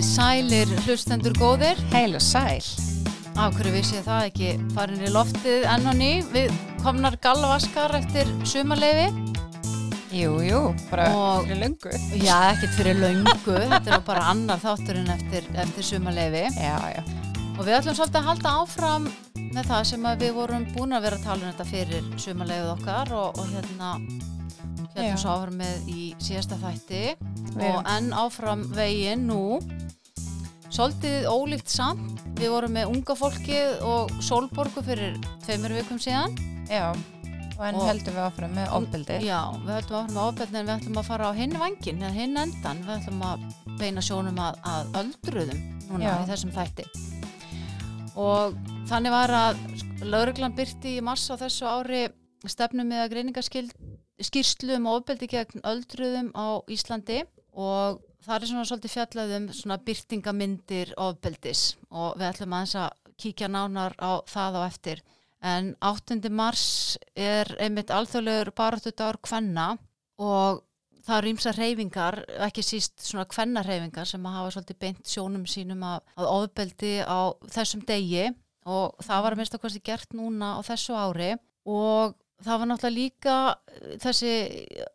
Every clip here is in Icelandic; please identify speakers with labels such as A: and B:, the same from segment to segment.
A: Sælir hlustendur góðir
B: Heil og sæl.
A: Af hverju vissi ég það ekki farin í loftið enn og ný Við komnar galvaskar eftir sumarleifi
B: Jú, jú, bara
A: Og-
B: fyrir löngu.
A: Já, ekkert fyrir löngu Þetta er bara annar þátturinn eftir, eftir sumarleifi
B: Já, já.
A: Og við ætlum svolítið að halda áfram með það sem við vorum búin að vera að tala um þetta fyrir sumarleifið okkar og, og hérna
B: Já.
A: hérna svo áfram með í síðasta þætti
B: Við
A: og enn áfram veginn nú svolítið ólíkt samt við vorum með unga fólkið og sólborgu fyrir tveimur vikum síðan
B: Já, og en
A: Og-
B: heldum við áfram með ofbeldi.
A: já, við höldum áfram með ofbeldi en við ætlum að fara á hinn vangin eða hinn endan, við ætlum að beina sjónum að, að öldruðum núna
B: Já.
A: í þessum þætti og þannig var að lauruglan byrti í mars á þessu ári stefnum með að greiningaskýrslu um ofbeldi gegn öldruðum á Íslandi. Og það er svona svolítið fjallað um svona byrtingamyndir ofbeldis. Og við ætlum aðeins að kíkja nánar á það á eftir. En 8. mars er einmitt alþjóðlegur baráttudagur kvenna. Og það eru ímsa reyfingar, ekki síst svona kvenna reyfingar sem að hafa svolítið beint sjónum sínum að, að ofbeldi á þessum degi og það var að minnst að hvað gert núna á þessu ári og það var náttúrulega líka eh, þessi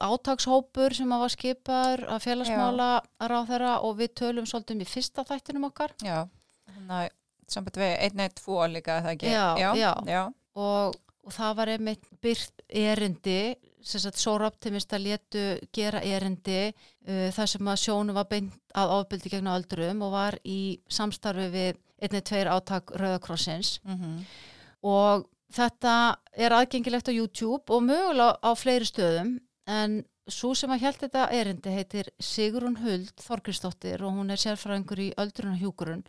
A: átakshópur sem að var skipaður að félagsmála ráðherra og við tölum svolítið um í fyrsta þættinum okkar
B: Já, þannig að samband við einn eitt tvo líka, það ekki?
A: Já,
B: já.
A: já. og, og það var einmitt byrt erindi sem sagt Sóra Optimista letu gera erindi uh, þar sem að sjónu var beint að ofbeldi gegn öldrum og var í samstarfi við einnig tveir átak Rauðakrossins
B: Mm
A: og þetta er aðgengilegt á YouTube og mögulega á fleiri stöðum en svo sem að held þetta erindi heitir Sigrun Huld Þorkristóttir og hún er sérfræðingur í öldrunarhjúkurun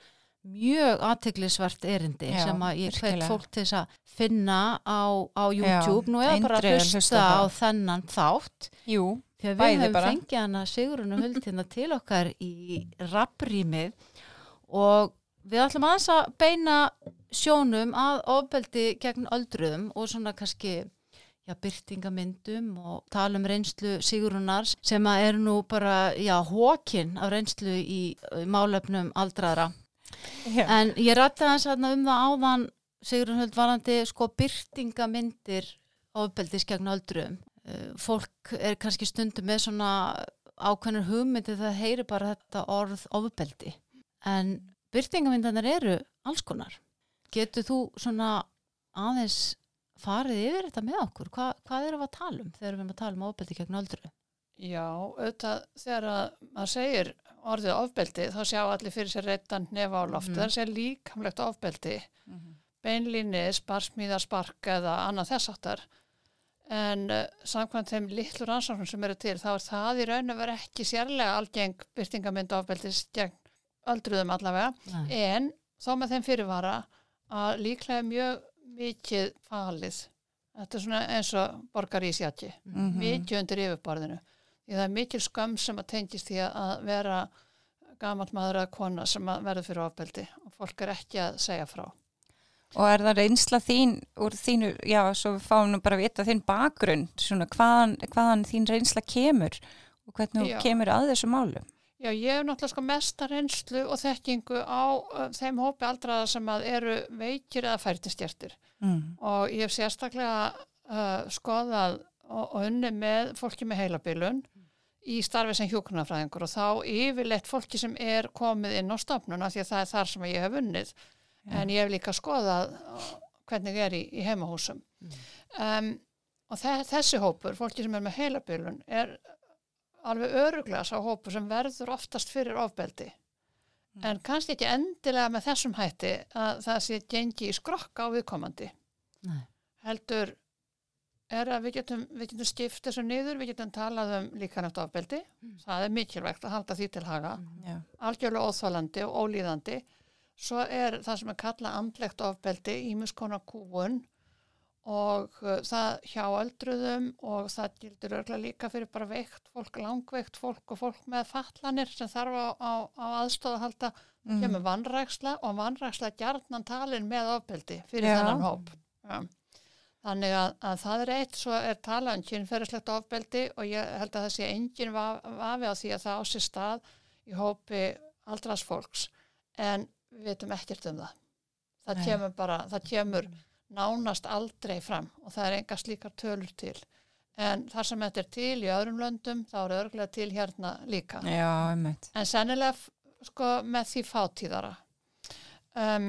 A: mjög aðteglisvert erindi
B: Já,
A: sem að ég hveit fólk til þess að finna á, á YouTube nú eða bara að hlusta
B: á
A: þennan þátt
B: Jú,
A: því að við
B: Bæði
A: höfum
B: bara.
A: fengið hana Sigrun Huld hérna til okkar í rapprýmið og við ætlum aðeins að beina sjónum að ofbeldi gegn öldruðum og svona kannski já, byrtingamyndum og tala um reynslu Sigrunar sem að er nú bara, já, hókin af reynslu í, í málefnum aldraðra.
B: Já.
A: En ég rætti aðeins um það áðan Sigrun Höld varandi sko byrtingamyndir ofbeldis gegn öldruðum. Eh, Fólk er kannski stundum með svona ákveðnur hugmyndi það heyri bara þetta orð ofbeldi. En byrtingamyndanar eru alls konar. Getur þú svona aðeins farið yfir þetta með okkur? Hva, hvað erum við að tala um þegar við erum að tala um ofbeldi gegn öldruðum?
C: Já, auðvitað þegar að maður segir orðið ofbeldi þá sjá allir fyrir sér reittan nefa á loft.
A: Mhm.
C: Það er sér líkamlegt ofbeldi,
B: Mhm.
C: beinlíni, sparsmíðar, spark eða annað þess áttar. En uh, samkvæmt þeim litlu rannsóknum sem eru til þá er það í raun að vera ekki sérlega algeng byrtingamynd ofbeldis gegn öldruðum allavega.
A: Nei.
C: En þó með þeim fyrirvara að líklega mjög mikið falið. Þetta er svona eins og borgar í sjati
B: Mhm.
C: mikið undir yfirborðinu því það er mikil skömm sem að tengist því að vera gamall maður eða kona sem að verður fyrir ofbeldi og fólk er ekki að segja frá
B: Og er það reynsla þín úr þínu, já, svo við fáum nú bara að vita þinn bakgrunn, svona hvaðan, hvaðan þín reynsla kemur og hvernig
C: Já.
B: kemur að þessu málu?
C: Já, ég hef náttúrulega sko mesta reynslu og þekkingu á uh, þeim hópi aldraða sem að eru veikir eða færtinstjertir
B: Mm.
C: og ég hef sérstaklega uh, skoðað og, og unni með fólki með heilabilun í starfi sem hjúknarfræðingur og þá yfirleitt fólki sem er komið inn á stofnuna því að það er þar sem ég hef unnið en ég hef líka skoðað uh, hvernig er í, í heimahúsum. Um, og þe þessi hópur, fólki sem er með heilabilun er alveg öruglega sá hópur sem verður oftast fyrir ofbeldi. En kannski ekki endilega með þessum hætti að það sé gengi í skrokka á viðkomandi.
A: Nei.
C: heldur er að við getum, við getum skipt þessu niður, við getum talað um líkanæft ofbeldi, það er mikilvægt að halda því til haga,
B: Já.
C: algjörlega óþólandi og ólíðandi svo er það sem er kallað andlegt ofbeldi, ímiskona kúun og uh, það hjá öldruðum og það gildur örgla líka fyrir bara veikt fólk, langveikt fólk og fólk með fatlanir sem þarf á, á, á aðstóð að halda
B: Mm.
C: kemur vannræksla og vannræksla gjarnan talin með ofbeldi fyrir
B: Já.
C: þennan hóp. Já. Þannig að, að það er eitt, svo er talað um kynferðislegt ofbeldi og ég held að það sé engin va- vafi á því að það á sér stað í hópi aldras fólks en við veitum ekkert um það. Það
B: Nei.
C: kemur bara, það kemur nánast aldrei fram og það er enga slíkar tölur til. En þar sem þetta er til í öðrum löndum þá er örglega til hérna líka
B: Já, einmitt.
C: en sennilega sko með því fátíðara um,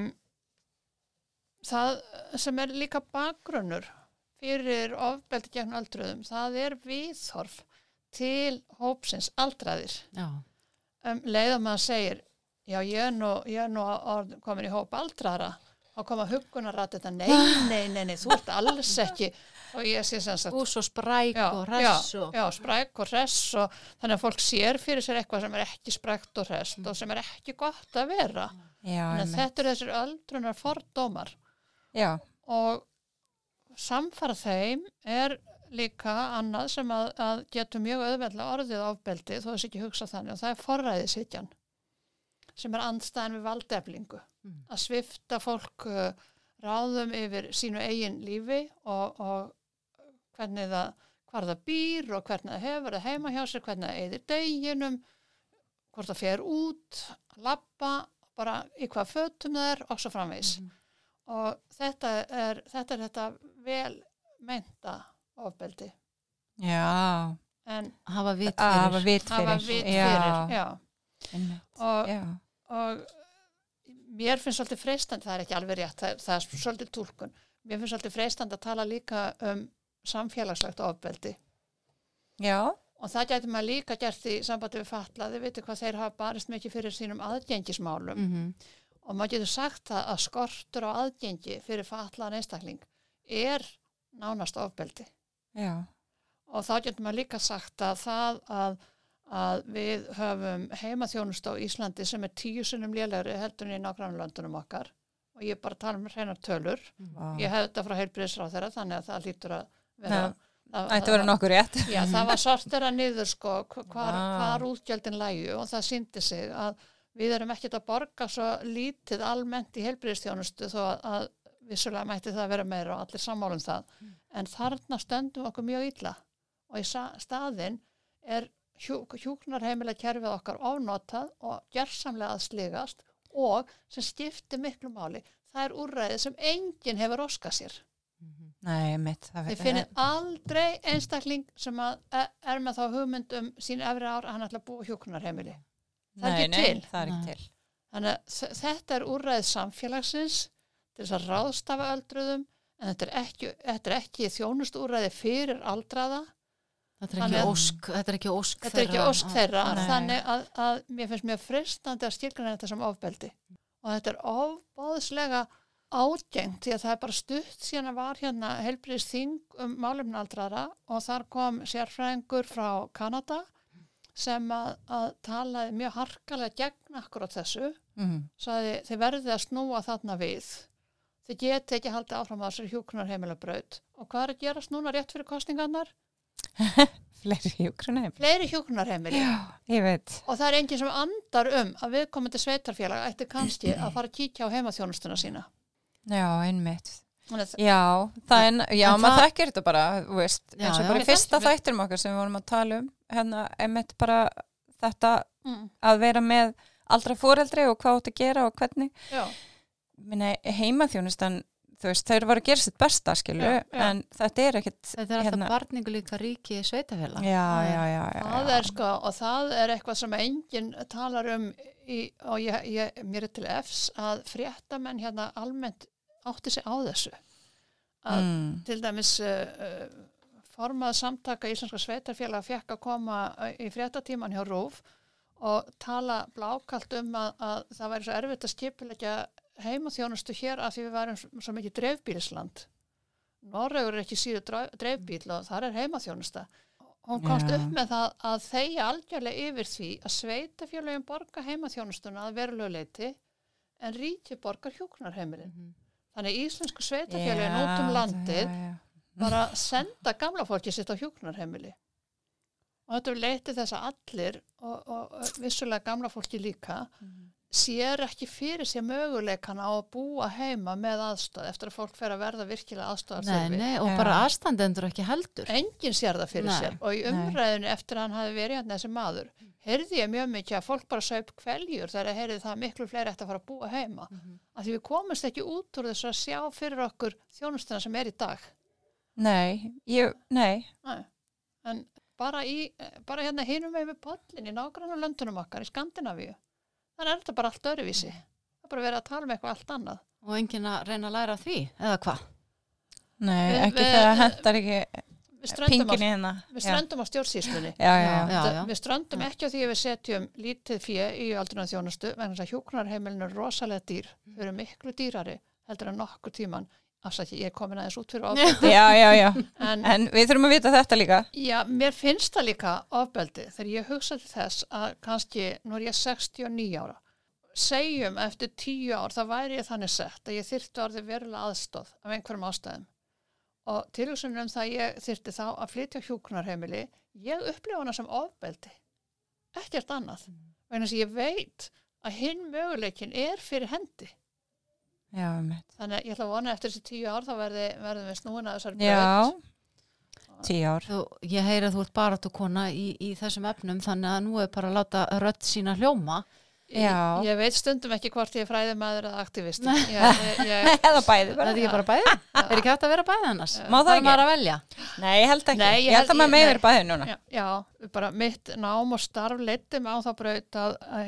C: það sem er líka bakgrunnur fyrir ofbeldi gegn öldruðum það er viðhorf til hópsins aldraðir.
A: Já,
C: um, leiða maður segir já ég er nú, ég er nú komin í hóp aldraðra þá koma huggunarat þetta nei, nei, nei, nei, þú ert alls ekki og ég sé sem sagt
A: og svo spræk og hress
C: já,
A: og
C: já, spræk og hress og þannig að fólk sér fyrir sér eitthvað sem er ekki sprækt og hress og sem er ekki gott að vera.
B: Já,
C: þetta eru þessir öldrunar fordómar
B: Já,
C: og samfara þeim er líka annað sem að, að getur mjög auðveldlega orðið ofbeldi þó þess ekki hugsa þannig og það er forræðishyggjan sem er andstæðan við valdeflingu
A: Mm.
C: að svifta fólk uh, ráðum yfir sínu eigin lífi og, og hvernig það hvar það býr og hvernig það hefur það heima hjá sér, hvernig það eðir deginum hvort það fer út lappa, bara í hvað fötum það er og svo framvegis
A: Mhm.
C: Og þetta er þetta, er þetta vel meinta ofbeldi.
B: Já,
C: en
A: hafa vit
B: að hafa
A: fyrir
B: vit fyrir.
C: hafa vit
B: já,
C: fyrir já.
B: einmitt.
C: Og,
B: Já,
C: og mér finnst svolítið freistandi, það er ekki alveg rétt það, er- það er svolítið túlkun. Mér finnst svolítið freistandi að tala líka um samfélagslegt ofbeldi.
B: Já,
C: og það getur maður líka gert í sambandi við fatlaði, veitir hvað þeir hafa barist mikið fyrir sínum aðgengismálum.
A: Mhm.
C: Og maður getur sagt það að skortur á aðgengi fyrir fatlaðan einstakling er nánast ofbeldi
B: já,
C: og þá getur maður líka sagt að það að, að við höfum heimaþjónust á Íslandi sem er tíu sinnum lélegri heldur en í nágrannlöndunum okkar og ég er bara að tala um hreinar tölur
B: Vá.
C: ég hef þetta frá heilbriðsráð þeirra þannig að það lítur að vera
B: Já.
C: það,
B: Ætti að vera nokkur rétt.
C: Já, það var sortera niður sko hvar,
B: Vá.
C: hvar útgjöldin lægu og það síndi sig að við erum ekkert að borga svo lítið almennt í heilbriðstjónustu þó að, að vissulega mætti það vera meira og allir sammálum það. En þarna stöndum okkur mjög illa. Og í staðinn er hjú, hjúknarheimilega kerfið okkar ofnotað og gersamlega að sligast og sem skiptir miklu máli. Það er úrræðið sem enginn hefur óskað sér.
B: Nei, mitt. Það,
C: Þið finnir aldrei einstakling sem að e- er með þá hugmynd um sín efri ár að hann ætla að búa hjúkunarheimili. Það er
B: nei,
C: ekki
B: nei,
C: til.
B: Er ekki til.
C: Þannig að þetta er úrræðið samfélagsins til þess að ráðstafa öldruðum en þetta er ekki, þetta er ekki þjónust úrræði fyrir aldraða.
A: Þetta er
C: Þannig
A: ekki
C: að-
A: ósk, þetta er ekki ósk
C: Þetta er ekki ósk þeirra.
B: Nei.
C: Þannig að, að mér finnst mjög fristandi að skilgjana þetta sem ofbeldi. Og þetta er ofbáðslega ágengt því að það er bara stutt síðan að var hérna helbriðst þing um málefni aldraðra og þar kom sérfræðingur frá Kanada sem að, að talaði mjög harkalega gegn akkurat þessu
B: Mm.
C: sagði þið verðið að snúa þarna við þið geti ekki haldið áfram að þessari hjúknar heimilabraut og hvað er að gerast núna rétt fyrir kostningarnar?
B: Fleiri hjúkrunheim.
C: Fleiri hjúknar heimili
B: Ég veit.
C: og það er enginn sem andar um að viðkomandi sveitarfélag ætti kannski að fara að kíkja á heimaþjónustuna sína
B: Já, einmitt. Já, það er, já,
A: En
B: maður þekkir þetta bara, veist, eins og bara fyrsta þættinum okkar sem við vorum að tala um, hérna, einmitt bara þetta
C: mm,
B: að vera með aldra fóreldri og hvað átt að gera og hvernig. Minna, heimaþjónustan, þú veist, þau voru að gera sitt besta, skilu,
C: Já, já.
B: en þetta er ekkit,
A: Þetta er alltaf barningu líka ríki sveitafélag.
B: já, já, já, já,
C: það er sko og það er eitthvað sem enginn talar um í, og ég, ég, mér er til efs að fréttamenn hérna almennt átti sig á þessu að
B: Mm,
C: til dæmis uh, formað samtaka íslenska sveitarfélag fekk að koma uh, í fréttatíman hjá RÚF og tala blákalt um að, að það væri svo erfitt að skipilegja heimaþjónustu hér af því við værum svo- mikið dreifbílisland. Norraugur er ekki síður dra- dreifbíl og þar er heimaþjónusta. Hún komst
B: Já.
C: upp með það að þeia algjörlega yfir því að sveitafélagin borga heimaþjónustuna að verulegu leiti en ríki borgar hjúknarheimilin.
A: Mhm.
C: Þannig að íslensku sveitafélagin út um landið
B: já, já.
C: bara senda gamla fólki sitt á hjúknarheimili og þetta er leitið þess að allir og, og, og vissulega gamla fólki líka sér ekki fyrir sér möguleikan á að búa heima með aðstöð eftir að fólk fer að verða virkilega aðstöðar
A: Nei, nei, og
B: Já.
A: bara aðstandendur ekki heldur.
C: enginn sér það fyrir
A: Nei,
C: sér og í
B: nei.
C: umræðinu eftir að hann hafi verið hérna þessi maður heyrði ég mjög mikið að fólk bara saup kveljur þegar að heyrði það miklu fleiri eftir að fara að búa heima
A: Mhm.
C: af því við komumst ekki út úr þess að sjá fyrir okkur þjónustuna sem er í dag
B: Nei, ég, nei,
C: Nei. en bara, í, bara hérna hinum með við pollin í nágrannu löndunum okkar í Skandinavíu þannig er þetta bara allt öruvísi það er bara verið að tala um eitthvað allt annað
A: Og enginn að reyna að læra af því, eða hvað?
B: nei,
C: Við-
B: ekki
C: við-
B: þegar hendar ekki
C: við ströndum, á,
B: pinginni hérna.
C: við ströndum á stjórnsýslunni
B: Já, já, já.
A: Já, já.
C: við ströndum ekki á því að við setjum lítið fjö í aldrunum þjónustu vegna þess að hjúknarheimilin er rosalega dýr þau eru miklu dýrari heldur en nokkur tíman afsaki, ég er komin aðeins út fyrir ofbeldi
B: Já, já, já.
C: en
B: En við þurfum að vita þetta líka.
C: já, mér finnst það líka ofbeldi þegar ég hugsa til þess að kannski, nú er ég 69 ára. Segjum eftir 10 ár þá væri ég þannig sett að ég þyrfti orðið verulega aðstóð af einhverjum ástæðum. Og tilhugsunum um það að ég þyrfti þá að flytja á hjúknarheimili ég upplifa hana sem ofbeldi. Ekkert annað. Vegna þess að ég veit að hinn möguleikin er fyrir hendi
B: Já,
C: þannig að ég ætla að vona að eftir þessi tíu ár þá verði, verðum við snúin að þessari
B: Já,
C: braut.
B: tíu ár.
A: Þú, ég heyri að þú ert bara kona í, í þessum efnum, þannig að nú er bara að láta rödd sína hljóma.
B: Já.
C: Ég, ég veit stundum ekki hvort ég er fræðumæður eða aktivist
B: Eða bæði
A: Það
B: bara.
A: er ekki bara bæði? Er ekki hægt að vera bæði annars?
B: Má það ekki?
A: að?
B: Nei, ég held ekki.
C: Nei, ég
B: ég, held
C: held-
B: að maður
C: ég-
B: með
C: nei.
B: verið bæði núna.
C: já, já, bara mitt nám og starf leiti mig á þá braut að, að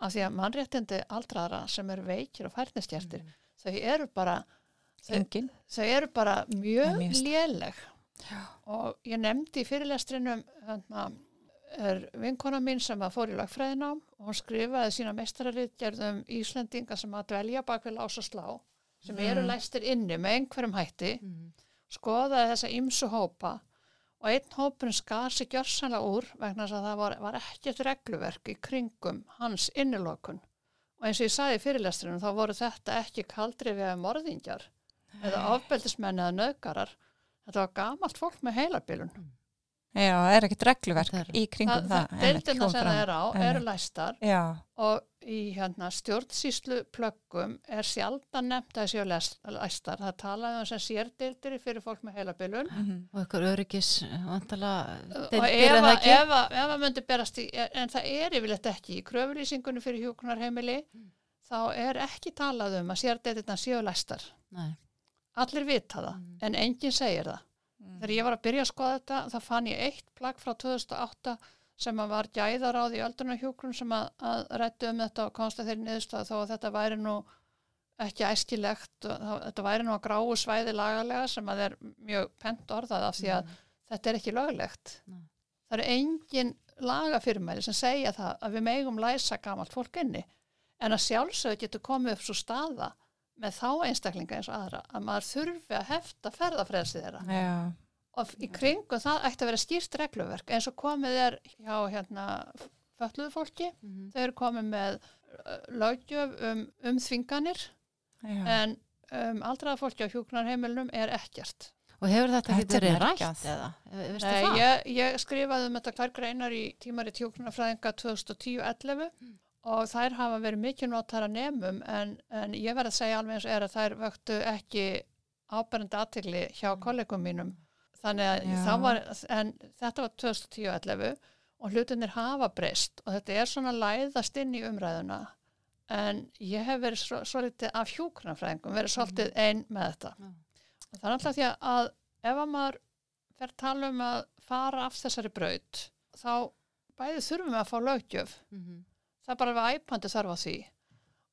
C: af því að mannréttindi aldraðra sem eru veikir og færnistjertir þau eru bara þau, þau eru bara mjög, léleg. Og ég nefndi í fyrirlestrinum hérna, er vinkona mín sem að fór í lagfræðinám og hún skrifaði sína meistararitgerðum Íslendinga sem að dvelja bak við lás og slá sem eru læstir inni með einhverjum hætti skoðaði þessa ymsu hópa og einn hópurinn skar sig gjörsanlega úr vegna þess að það var, var ekkert regluverk í kringum hans innilokun. Og eins og ég sagði í fyrirlestrinum þá voru þetta ekki kaldri við morðingjar eða ofbeldismenn eða nöðgarar þetta var gamalt fólk með heilabilun
B: Já, það er ekkert regluverk
A: Það er-
B: í kringum það. einmitt,
C: deildina sem það er á eru læstar
B: Já,
C: og í hérna, stjórnsýslu plöggum er sjaldan nefnt að séu læs- læstar það talaði um sem sérdeildir fyrir fólk með heilabilun
B: mhm.
A: Og ykkur öryggis, vantala,
C: og
A: deildir
C: ef,
A: eða
C: að-
A: ekki?
C: ef, að- myndi berast í, en það er yfirleitt ekki í kröfulýsingunni fyrir hjúkunarheimili þá er ekki talað um að sérdeildirna séu læstar
A: Nei.
C: allir vita það,
A: Mm.
C: en enginn segir það þegar ég var að byrja að skoða þetta þá fann ég eitt plagg frá 2008 sem var gæðaráð í öldrunarhjúkrun sem að, að rættu um þetta og komst að þeirri niðurstöð þó að þetta væri nú ekki æskilegt og þá, þetta væri nú að gráu svæði lagalega sem að er mjög pent orðað af því að þetta er ekki löglegt.
A: Nei.
C: Það eru engin lagafyrmæli sem segja það að við megum læsa gamalt fólk inni en að sjálfsögðu getur komið upp svo staða með þá einstaklinga eins og aðra að maður þurfi að hefta ferðafrelsið þeirra
B: já,
C: og í kringum það ætti að vera skýrt regluverk eins og komið er hjá hérna fölluðu fólki,
A: Mhm.
C: þau eru komið með uh, löggjöf um, um þvinganir
B: já.
C: en um, aldraða fólki á hjúknarheimilnum er ekkert.
A: Og hefur þetta ekki
B: er
A: verið rætt eða?
C: Nei, ég, ég skrifaði um þetta tvær greinar í tímari hjúknarfræðinga 2010-11 og þær hafa verið mikið notar að nefnum en, en ég verð að segja alveg eins er að þær vöktu ekki áberandi aðtegli hjá kollegum mínum þannig að
B: Já.
C: það var en þetta var 2010-11 og hlutinir hafa breyst og þetta er svona læðast inn í umræðuna en ég hef verið svo, svolítið af hjúknarfræðingum, verið svolítið einn með þetta
A: Já.
C: og það er alltaf því að ef að maður fer tala um að fara af þessari braut þá bæði þurfum við að fá löggjöf
A: Mhm.
C: Það er bara við æpandi þarf á því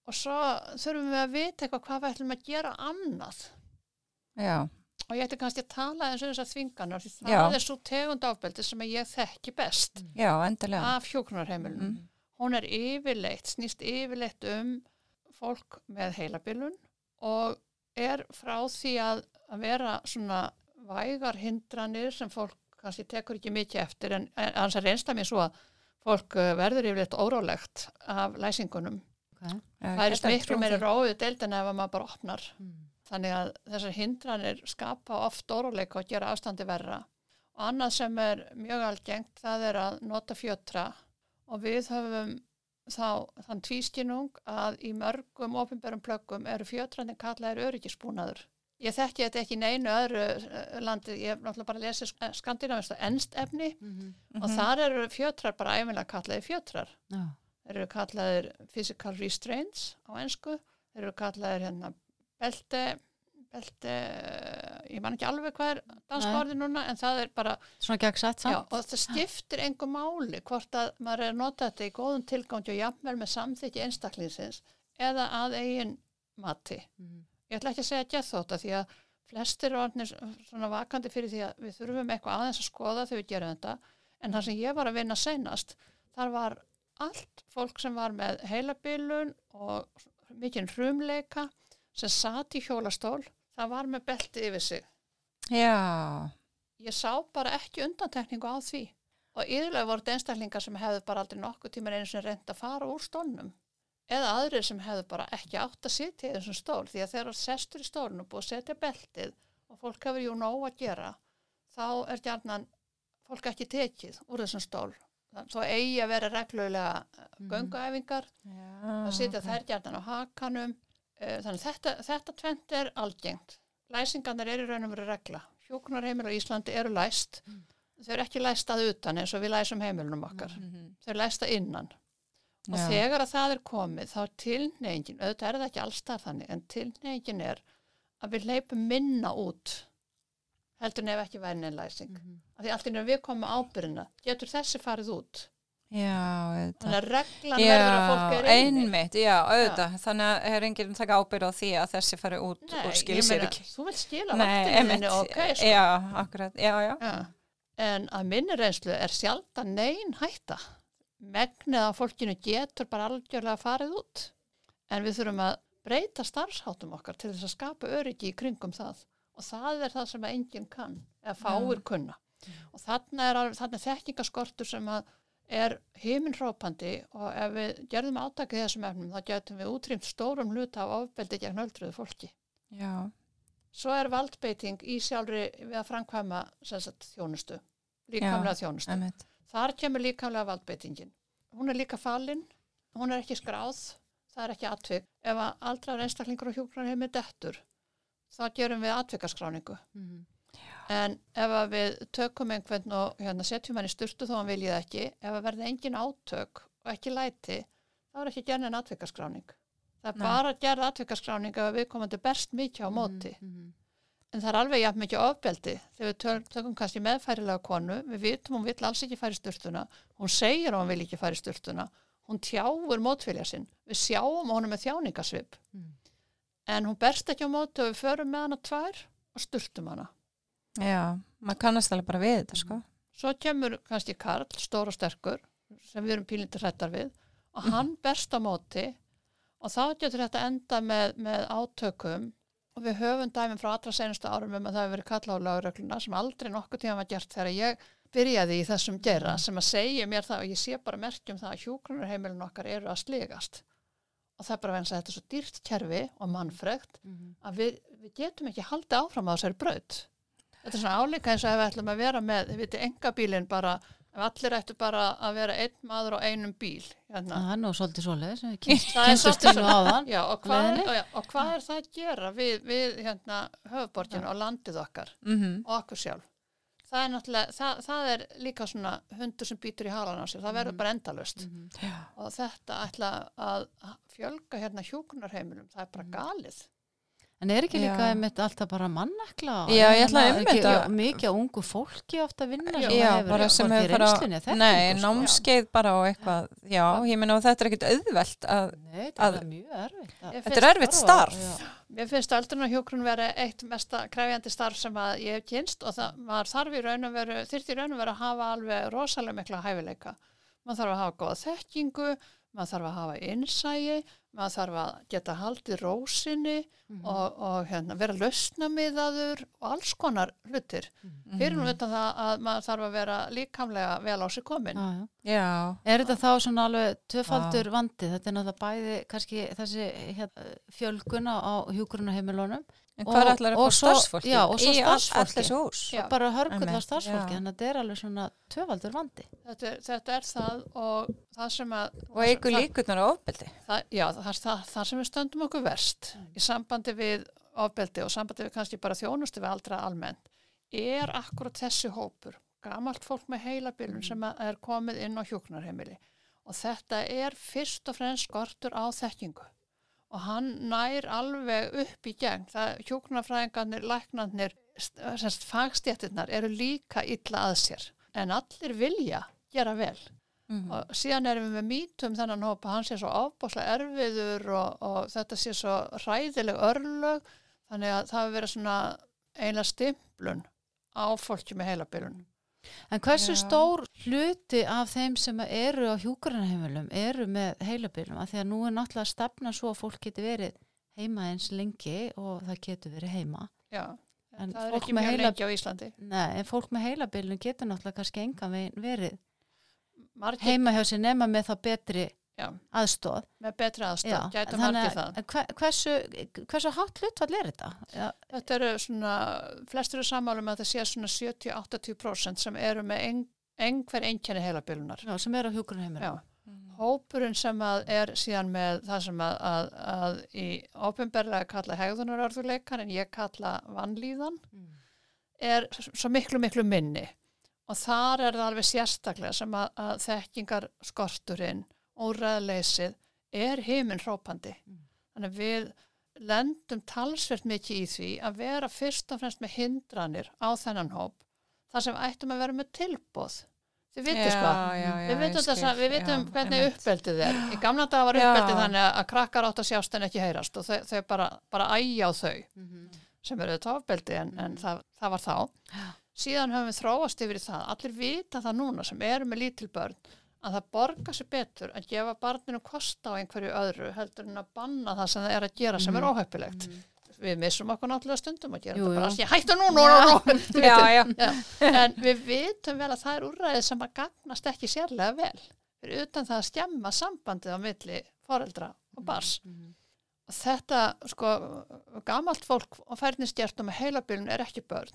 C: og svo þurfum við að vita eitthvað hvað við ætlum að gera annað
B: já,
C: og ég ætti kannski að tala eins og þessar þvinganar því það
B: Já.
C: er svo tegund ábeldi sem að ég þekki best
B: já, endilega.
C: af hjúknarheimilum
B: Mm.
C: hún er yfirleitt, snýst yfirleitt um fólk með heilabilun og er frá því að, að vera svona vægar hindranir sem fólk kannski tekur ekki mikið eftir en annars er reynsla mér svo að fólk eh, verður yfirleitt órálegt af læsingunum.
A: Ok.
B: Já,
C: Það er miklu meiri
B: því.
C: róið deildin ef að maður bara opnar.
A: Mm.
C: Þannig að þessar hindranir skapa oft óróleika og gera ástandi verra. Og annað sem er mjög algengt það er að nota fjötra og við höfum þá þann tvískinung að í mörgum ofinberum plöggum eru fjötrandi kallaðir öryggisbúnaður. Ég þekki þetta ekki í neinu öðru eh, landi, ég hef náttúrulega bara lesið skandinavist og ennst efni
A: Mhm.
C: og þar eru fjötrar bara æfinlega kallaðir fjötrar.
A: Já.
C: Þeir eru kallaðir physical restraints á ennsku, þeir eru kallaðir hérna belti, belti, ég man ekki alveg hvað er orði núna en það er bara
A: Svona gegnsætt
C: Já,
A: samt.
C: og það skiptir engum máli hvort að maður er að nota þetta í góðum tilgangi og jafnvel með samþykki einstaklingsins eða að eigin mati.
A: Mhm.
C: Ég ætla ekki að segja gethóta því að flestir orðnir svona vakandi fyrir því að við þurfum eitthvað aðeins að skoða þegar við gerum þetta. En það sem ég var að vinna seinast þar var allt fólk sem var með heilabilun og mikinn hrumleika sem sat í hjólastól það var með belti yfir sig.
B: Já,
C: ég sá bara ekki undantekningu á því. Og yfirlega voru einstaklingar sem hefðu bara aldrei nokkuð tíma einu sem reynd að fara úr stólnum eða aðrir sem hefðu bara ekki átt að sitja í þessum stól því að þú sestur í stólnum og búið að setja beltið og fólk hefur jú nóg að gera þá er gjarnan fólk ekki tekið úr þessum stól. Þá eigi að vera reglulega
A: Mhm.
C: gönguæfingar. Að sitja þær gjarnan á hakanum Eh, þannig þetta, þetta tvent er algengt. Læsingarnir eru í raun og veru regla. Hjókunarheimil á Íslandi eru læst. Þau eru ekki læst að utan eins og við læsum heimilunum okkar.
B: Mhm.
C: þau eru læst að innan og
B: Já.
C: þegar að það er komið þá tilnefingin, auðvitað er það ekki allstað þannig en tilnefingin er að við leipum minna út heldur nef ekki væri neinn læsing
A: Mhm.
C: af því allt nefnum við komum ábyrðina getur þessi farið út
B: Já,
C: þannig að reglan verður að fólk
B: Já,
C: er inni
B: einmitt, já, auðvitað. Þannig að er enginn að taka ábyrð á því að þessi fari út
C: Nei,
B: og skil
C: ég
B: sér ekki.
C: þú vil skila vaktinni
B: einmitt.
C: ok, sko.
B: Já, akkurat, já, já.
C: Já, en að minni reynslu er sjaldan neyn hætta. Megnið af fólkinu getur bara algjörlega farið út. En við þurfum að breyta starfsháttum okkar til þess að skapa öryggi í kringum það. Og það er það sem að enginn kann, eða fáir kunna. Og þarna er, þarna er þekkingaskortur sem að er heiminhrópandi og ef við gerðum átakið þessum efnum þá getum við útrýmt stórum hluta af ofbeldi gegn öldruðu fólki.
B: Já,
C: Svo er valdbeiting í sjálfri við að framkvæma sagt, þjónustu, líkamlega þjónustu.
B: einmitt.
C: Þar kemur líkamlega valdbeitingin. Hún er líka falin, hún er ekki skráð, það er ekki atvik. Ef að aldrar einstaklingur og hjúkrar hefur með dettur, þá gerum við atvikaskráningu.
A: Mhm.
C: En ef að við tökum einhvern og hérna, setjum hann í styrtu þó hann viljið ekki, ef að verði engin átök og ekki læti, þá er ekki gerð en atvikaskráning. Það er
B: Nei.
C: bara gerð atvikaskráning ef við komandi berst mikið á móti.
A: Mhm.
C: En það er alveg jafn mikið ofbeldi. Þegar við tök- tökum kannski meðfærilega konu, við vitum hún vill alls ekki fara í styrtuna, hún segir hún vil ekki fara í styrtuna, hún tjáur mótfylja sinn. Við sjáum hún með þjáningasvip.
A: Mm.
C: En hún berst ekki á móti og við förum með hana tvær og styrtum hana.
B: Já, maður kannast alveg bara við þetta, sko.
C: Svo kemur kannski Karl, stór og sterkur, sem við erum pílindir hrættar við, og hann berst á móti og þá getur þetta enda með, með átökum og við höfum dæmum frá allra senustu árum um að það hefur verið kallað á lögregluna sem aldrei nokkuð tíma var gert þegar ég byrjaði í þessum gera sem að segja mér það og ég sé bara merkjum það að hjúgrunarheimilin okkar eru að sligast og það er bara vegna að þetta er svo dýrt kerfi og mannfregt
A: Mhm.
C: að við, við getum ekki haldið áfram á þessari braut. Þetta er svona álíka eins og ef við ætlum að vera með, þið viti, engabílinn bara, ef allir ættu bara að vera einn maður á einum bíl. Hérna.
A: Það er nú svolítið svoleiðis sem við kynst-
C: Það
A: kynntumst
C: svolítið
A: nú
C: svona.
A: áðan.
C: Já, og hvað, er, og, já, og hvað er það að gera við, við hérna, höfuborginu og landið okkar
B: Mm
C: og okkur sjálf? Það er það, það er líka svona hundur sem býtur í halan á sér, það verður bara endalust.
A: Mhm.
B: Já,
C: Og þetta ætla að fjölga hérna hjúkunarheimilum, það er bara galið.
A: En er ekki líka einmitt alltaf bara mannekla?
B: Já, ég ætla
A: Hérna, ekki-
B: að-
A: Mikið af ungu fólki ofta að vinna sem
B: já
A: hefur
B: fara
A: reynslunni, þekkingu,
B: Nei,
A: sko.
B: námskeið bara og eitthvað Já, ég meina og þetta er ekkit auðvelt að
A: Nei, þetta
B: að-
A: er mjög erfitt.
B: Þetta er erfitt starf
A: Já.
C: Mér finnst öldrunarhjókrun vera eitt mesta kræfjandi starf sem að ég hef kynst og það, maður þarf í raun og veru, þyrfti í raun og veru að hafa alveg rosalega mikla hæfileika. Maður þarf að hafa góða þekkingu, maður þarf að hafa innsægi, maður þarf að geta haldið rósinni
A: Mhm.
C: og, og hérna, vera lausnamiðaður og alls konar hlutir.
A: Mhm.
C: Fyrir nú utan það að maður þarf að vera líkamlega vel á sig komin.
A: Já, já.
B: Já,
A: Er þetta þá svona alveg tvöfaldur vandi? Þetta er náttúrulega bæði kannski þessi hérna, fjölgun á, hjúkurunaheimilunum
B: en hvað
A: Og-
B: ætlar að
A: og
B: fá starfsfólki?
A: já, og svo starfsfólki. Bara hörgulla
B: Einmitt,
A: starfsfólki þannig að þetta er alveg svona tvöfaldur vandi.
C: Þetta, er- þetta er það og það sem að...
B: Og eigur líkurnar á ofbeldi?
C: Já, það er það, það sem við stöndum okkur verst í sambandi við ofbeldi og sambandi við kannski bara þjónustu við aldra almennt er akkurat þessi hópur, gamalt fólk með heilabilun sem er komið inn á hjúknarheimili og þetta er fyrst og fremst skortur á þekkingu og hann nær alveg upp í gegn. Það hjúknarfræðingarnir, læknarnir, st- sem sagt, fagstjættirnar eru líka illa að sér en allir vilja gera vel
B: Mhm.
C: og síðan erum við með mítum þennan hópa, hann sé svo ofbáslega erfiður og, og þetta sé svo hræðileg örlög þannig að það hefur verið svona eina stimplun á fólki með heilabilun.
A: En hversu
B: Já.
A: stór hluti af þeim sem eru á hjúkurunaheimilum eru með heilabilum? Af því að nú er náttúrulega að stefna svo að fólk geti verið heima eins lengi og það getur verið heima.
C: Já,
A: En
C: það er ekki mjög
A: heila-
C: lengi á Íslandi.
A: Nei, en fólk með heilabilum getur náttúrulega kannski veginn verið
C: Margir,
A: heima hjá sér nema með það betri
C: já,
A: aðstóð.
C: með betri aðstöð,
A: Já,
C: gæta margir
A: að-
C: það.
A: en hve- Hversu, hversu hátt hlutfall er þetta? Já,
C: Þetta eru svona, flestur eru sammálum að það sé svona 70-80% sem eru með ein, einhver einkenni heilabilunar.
A: sem eru á hjúkurunaheimilum.
C: Já. Hópurinn sem að er síðan með það sem að, að, að í ópenbarlega kalla hegðunarörðuleikar en ég kalla vannlíðan
A: Mm.
C: er svo miklu miklu minni og þar er það alveg sérstaklega sem að, að þekkingar skorturinn og ræðleysið er heiminn hrópandi.
A: Mm.
C: Þannig að við lendum talsvert mikið í því að vera fyrst og fremst með hindranir á þennan hóp þar sem ættum að vera með tilbóð. Þið vitið sko. Við vitum, þessa, við vitum hvernig uppeldið er. Í gamla daga var
B: Já.
C: uppeldið þannig að krakkar átt að sjást en ekki heyrast og þau, þau bara, bara ægja á þau
A: Mhm.
C: sem eru þetta ofbeldi en, en það, það var þá.
A: Já.
C: Síðan höfum við þróast yfir það. Allir vita það núna sem eru með lítil börn að það borgar sér betur að gefa barninu kosta á einhverju öðru heldur en að banna það sem það er að gera sem er óheppilegt. Við missum okkur náttúrulega stundum að gera
A: Jú,
C: þetta bara að hættu nú, nú, nú, nú. En við vitum vel að það er úrræðið sem að gagnast ekki sérlega vel. Fyrir utan það að skemma sambandið á milli foreldra og bars
A: Mhm.
C: og þetta sko gamalt fólk og færnistjert og heilabilun er ekki börn.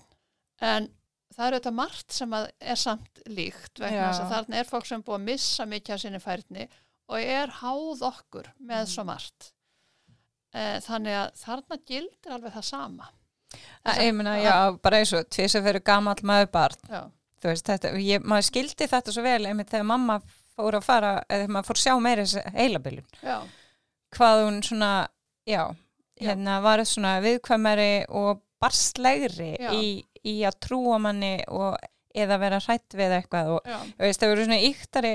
C: En það er auðvitað margt sem er samt líkt vegna þess að þarna er fólk sem búið að missa mikið af sinni færni og er háð okkur með svo margt. E, þannig að þarna gildir alveg það sama.
B: Það, ég meina, já, bara eins og tvís að vera gamall maður barn, veist, þetta, ég, maður skildi þetta svo vel, einmitt þegar mamma fór að fara, eða maður fór að sjá meira heilabilun, hvað hún svona, já,
C: Já.
B: hérna var svona viðkvæmari og barslegri í, í að trúa manni og eða vera hrætt við eitthvað og, þú veist, það voru svona íktari,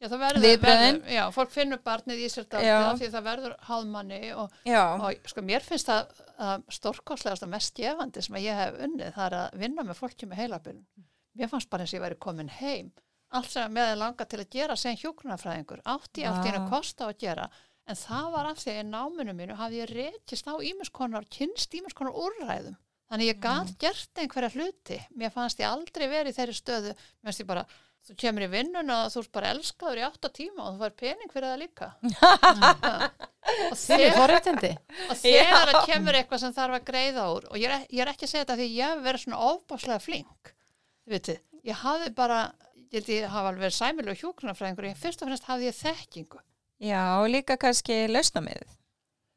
C: Já, það verður, verður, já, fólk finnur barnið í sér dálítið því það verður háðmanni og, og sko mér finnst það uh, stórkostlegast og mest gefandi sem að ég hef unnið það er að vinna með fólki með heilabilun. Mér fannst bara eins og ég væri komin heim. Allt sem með er langa til að gera sem hjúknarfræðingur, átti ég allt í einu
B: Vá.
C: kost á að gera en það var af því að í náminu mínu hafði ég rekist á ímiskonar, kynst ímiskonar úrræðum. Þannig ég gat gert einhverja hluti. Mér fannst ég aldrei verið í þeirri stöðu. Mér fannst ég bara, þú kemur í vinnun og þú ert bara elskaður í átta tíma og þú fær pening fyrir það líka. Og þegar, og þegar það kemur eitthvað sem þarf að greiða úr og ég er, ég er ekki að segja þetta því ég hef verið svona ofbáslega flink. Veitir, ég hafði bara, ég held ég hafa alveg verið sæmilu hjúkrunarfræðingur, ég fyrst og fremst hafði ég þekkingu.
B: já, og líka kannski lausnamiðið.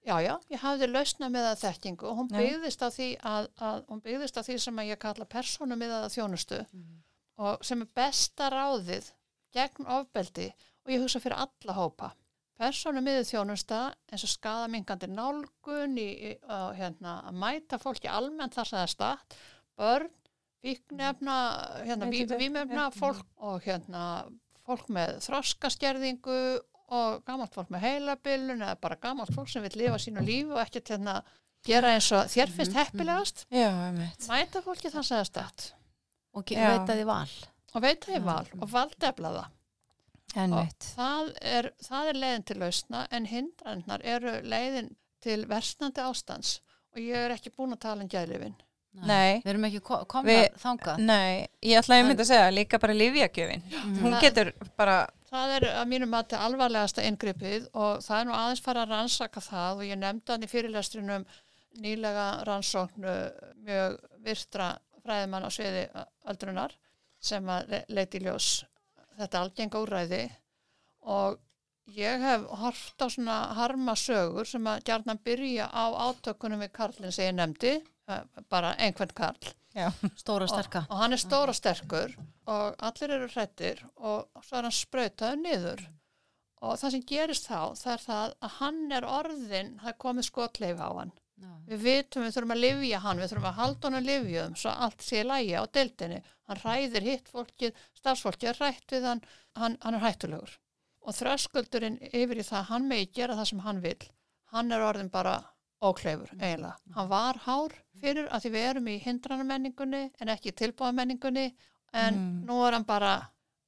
C: Já, já, ég hafði lausna með það þekkingu og hún byggðist á því að, að hún byggðist á því sem ég kalla persónu með þjónustu og sem er besta ráðið gegn ofbeldi og ég hugsa fyrir alla hópa. Persónu með þjónusta eins og skadamingandi nálgun í, í, á, hérna, að mæta fólki almennt þar sem það er statt, börn, víknefna, hérna, vímefna fólk og hérna, fólk með þroskaskerðingu og gamalt fólk með heilabilun eða bara gamalt fólk sem vil lifa sínu lífi og ekkert hérna gera eins og þér finnst heppilegast
B: Já, einmitt.
C: mæta fólki þannig að það stætt
A: og
B: Já.
A: veita því val.
C: og veita ég val og valdefla það
B: Ennveit.
C: það er, það er leiðin til lausna en hindrannar eru leiðin til versnandi ástands og ég er ekki búin að tala um gæðlifin.
B: Nei.
A: Við erum ekki ko- komna
B: Við-
A: þangað.
B: Nei, ég ætlaði að mynda að segja líka bara lífjagjöfin. Hún
C: Það-
B: getur bara,
C: Það er að mínum mati alvarlegasta inngripið og það er nú aðeins fara að rannsaka það og ég nefndi hann í fyrirlestrinum nýlega rannsóknu mjög virtra fræðimann á sviði aldrunar sem að le- leiti ljós þetta algenga úræði og ég hef hort á svona harma sögur sem að gjarnan byrja á átökunum við Karlinn sem ég nefndi, bara einhvern Karl.
B: Já,
A: Stóra sterka.
C: og, og hann er stór og sterkur og allir eru hrættir og svo er hann sprautaður niður. Og það sem gerist þá það er það að hann er orðin það er komið skotleif á hann.
A: Já.
C: við vitum við þurfum að livja hann við þurfum að halda hann að livjum svo allt sé í lægi á deildinni. Hann hræðir hitt fólkið, starfsfólkið er hrætt við hann, hann, hann er hættulegur. Og þröskuldurinn yfir í það hann megi gera það sem hann vil hann er orðin bara ókleifur eiginlega. Hann var hár fyrir að því við erum í hindranamenningunni en ekki tilbúðamenningunni en
B: Mm.
C: nú er hann bara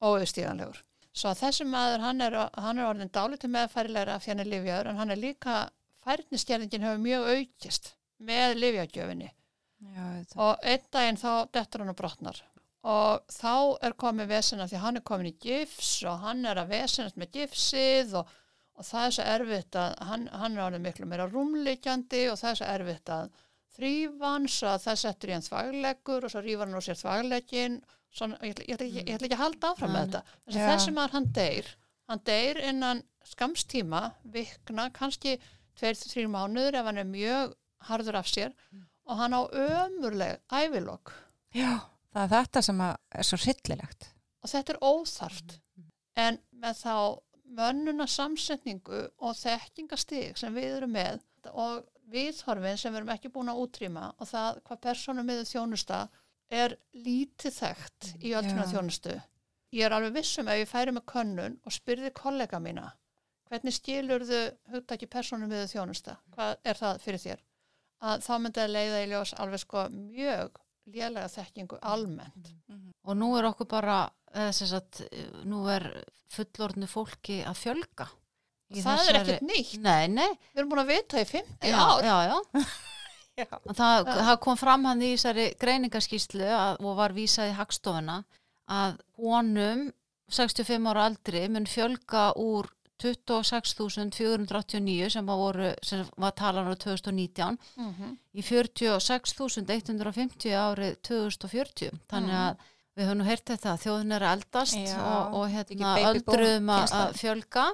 C: óauðstíganlegur. Svo þessi maður hann er, hann er orðin dálítið meðfærilegra af því hann er livjaður en hann er líka færniskerðingin hefur mjög aukist með livjagjöfinni og einn daginn þá dettur hann og brotnar og þá er komið vesena því hann er komin í gifs og hann er að vesenast með gifsið og, og það er svo erfitt að hann, hann er orðið miklu meira rúmleikjandi og það er svo erfitt að svo að það settur í hann þvagleggur og svo rýfar hann úr sér þvagleggin Svona, ég, ætla, ég, ætla, ég ætla ekki að halda áfram með þetta. Þessi,
B: Já.
C: þessi maður hann deyr. Hann deyr innan skamstíma vikna, kannski tveir, þrjir mánuður ef hann er mjög harður af sér. Og hann á ömurleg ævilokk
B: já, það er þetta sem að er svo hryllilegt.
C: og þetta er óþarft. En með þá mönnuna samsetningu og þekkingastig sem við erum með og viðhorfin sem við erum ekki búin að útrýma og það hvað persónum með þjónusta er lítið þekkt í ölluna þjónustu. Ég er alveg vissum ef ég færi með könnun og spyrði kollega mína hvernig skilurðu hugtaki persónum með þjónusta, hvað er það fyrir þér? Að þá myndi að leiða í ljós alveg sko mjög lélega þekkingu almennt.
A: Og nú er okkur bara, sagt, nú er fullorðnu fólki að fjölga. í
C: Það er
A: þessari-
C: ekkert nýtt.
A: Nei, nei.
C: Við erum búin að vita í 50
A: Já,
C: ár.
A: já, já. Það, það kom fram hann í þessari greiningaskýslu að, og var vísað í hagstofuna að honum 65 ára aldri mun fjölga úr 26.489 sem var, voru, sem var talan á 2019
C: Mhm.
A: í 46.150 árið 2040 þannig að við höfum nú heyrt þetta þjóðin er að eldast
B: Já,
A: og, og hérna öldruðum að að fjölga